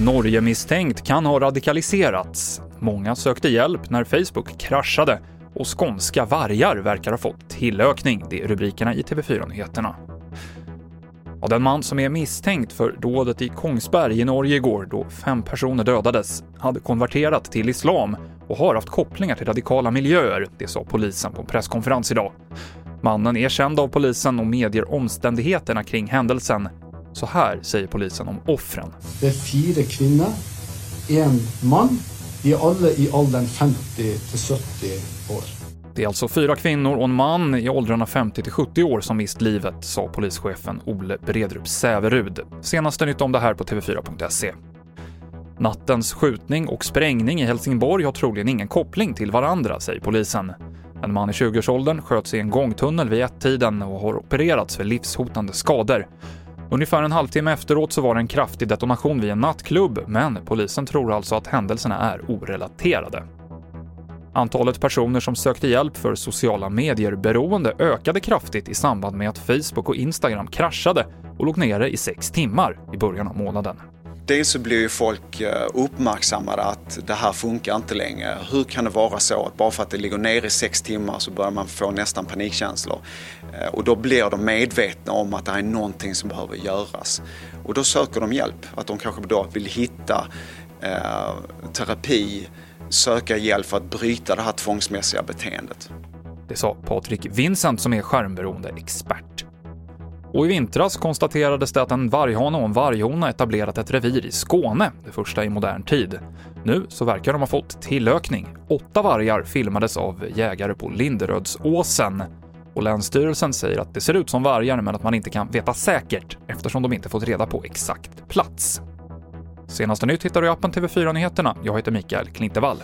Norge-misstänkt kan ha radikaliserats. Många sökte hjälp när Facebook kraschade och skånska vargar verkar ha fått tillökning. Det är rubrikerna i TV4-nyheterna. Ja, den man som är misstänkt för dådet i Kongsberg i Norge igår, då fem personer dödades, hade konverterat till islam och har haft kopplingar till radikala miljöer, det sa polisen på en presskonferens idag. Mannen är känd av polisen och medger omständigheterna kring händelsen. Så här säger polisen om offren. Det är fyra kvinnor, en man. De är alla i åldern 50 till 70 år. Det är alltså fyra kvinnor och en man i åldrarna 50 till 70 år som mist livet, sa polischefen Ole Bredrup Säverud. Senaste nytt om det här på TV4.se. Nattens skjutning och sprängning i Helsingborg har troligen ingen koppling till varandra, säger polisen. En man i 20-årsåldern sköts i en gångtunnel vid ett-tiden och har opererats för livshotande skador. Ungefär en halvtimme efteråt så var det en kraftig detonation vid en nattklubb, men polisen tror alltså att händelserna är orelaterade. Antalet personer som sökte hjälp för sociala medier-beroende ökade kraftigt i samband med att Facebook och Instagram kraschade och låg nere i sex timmar i början av månaden. Dels så blir ju folk eh, uppmärksammade att det här funkar inte längre. Hur kan det vara så att bara för att det ligger ner i sex timmar så börjar man få nästan panikkänslor. Eh, och då blir de medvetna om att det är någonting som behöver göras. Och då söker de hjälp. Att de kanske då vill hitta eh, terapi, söka hjälp för att bryta det här tvångsmässiga beteendet. Det sa Patrik Vincent som är skärmberoende expert. Och i vintras konstaterades det att en varghane och en varghona etablerat ett revir i Skåne, det första i modern tid. Nu så verkar de ha fått tillökning. Åtta vargar filmades av jägare på Linderödsåsen. Och Länsstyrelsen säger att det ser ut som vargar men att man inte kan veta säkert eftersom de inte fått reda på exakt plats. Senaste nytt hittar du i appen TV4 Nyheterna. Jag heter Mikael Klintevall.